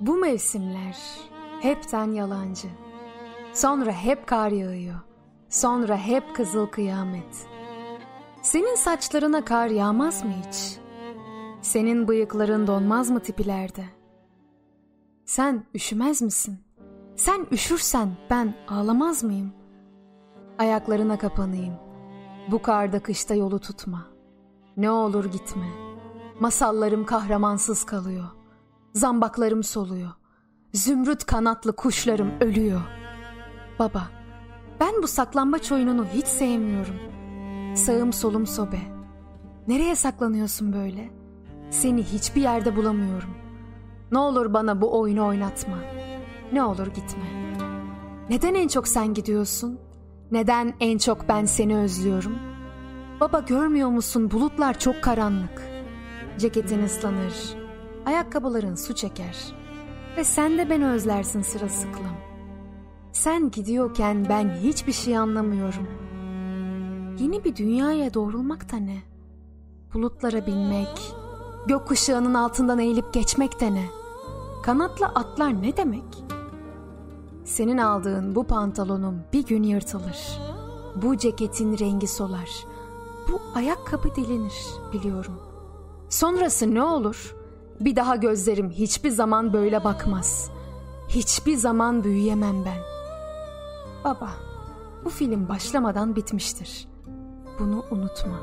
Bu mevsimler hepten yalancı. Sonra hep kar yağıyor. Sonra hep kızıl kıyamet. Senin saçlarına kar yağmaz mı hiç? Senin bıyıkların donmaz mı tipilerde? Sen üşümez misin? Sen üşürsen ben ağlamaz mıyım? Ayaklarına kapanayım. Bu karda kışta yolu tutma. Ne olur gitme. Masallarım kahramansız kalıyor. Zambaklarım soluyor. Zümrüt kanatlı kuşlarım ölüyor. Baba, ben bu saklambaç oyununu hiç sevmiyorum. Sağım solum sobe. Nereye saklanıyorsun böyle? Seni hiçbir yerde bulamıyorum. Ne olur bana bu oyunu oynatma. Ne olur gitme. Neden en çok sen gidiyorsun? Neden en çok ben seni özlüyorum? Baba görmüyor musun bulutlar çok karanlık. Ceketin ıslanır. Ayakkabıların su çeker. Ve sen de beni özlersin sırılsıklam. Sen gidiyorken ben hiçbir şey anlamıyorum. Yeni bir dünyaya doğrulmak da ne? Bulutlara binmek, gökkuşağının altından eğilip geçmek de ne? Kanatlı atlar ne demek? Senin aldığın bu pantolonum bir gün yırtılır. Bu ceketin rengi solar. Bu ayakkabı delinir biliyorum. Sonrası ne olur? Bir daha gözlerim hiçbir zaman böyle bakmaz. Hiçbir zaman büyüyemem ben. Baba, bu film başlamadan bitmiştir. Bunu unutma.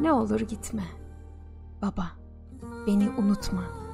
Ne olur gitme. Baba, beni unutma.''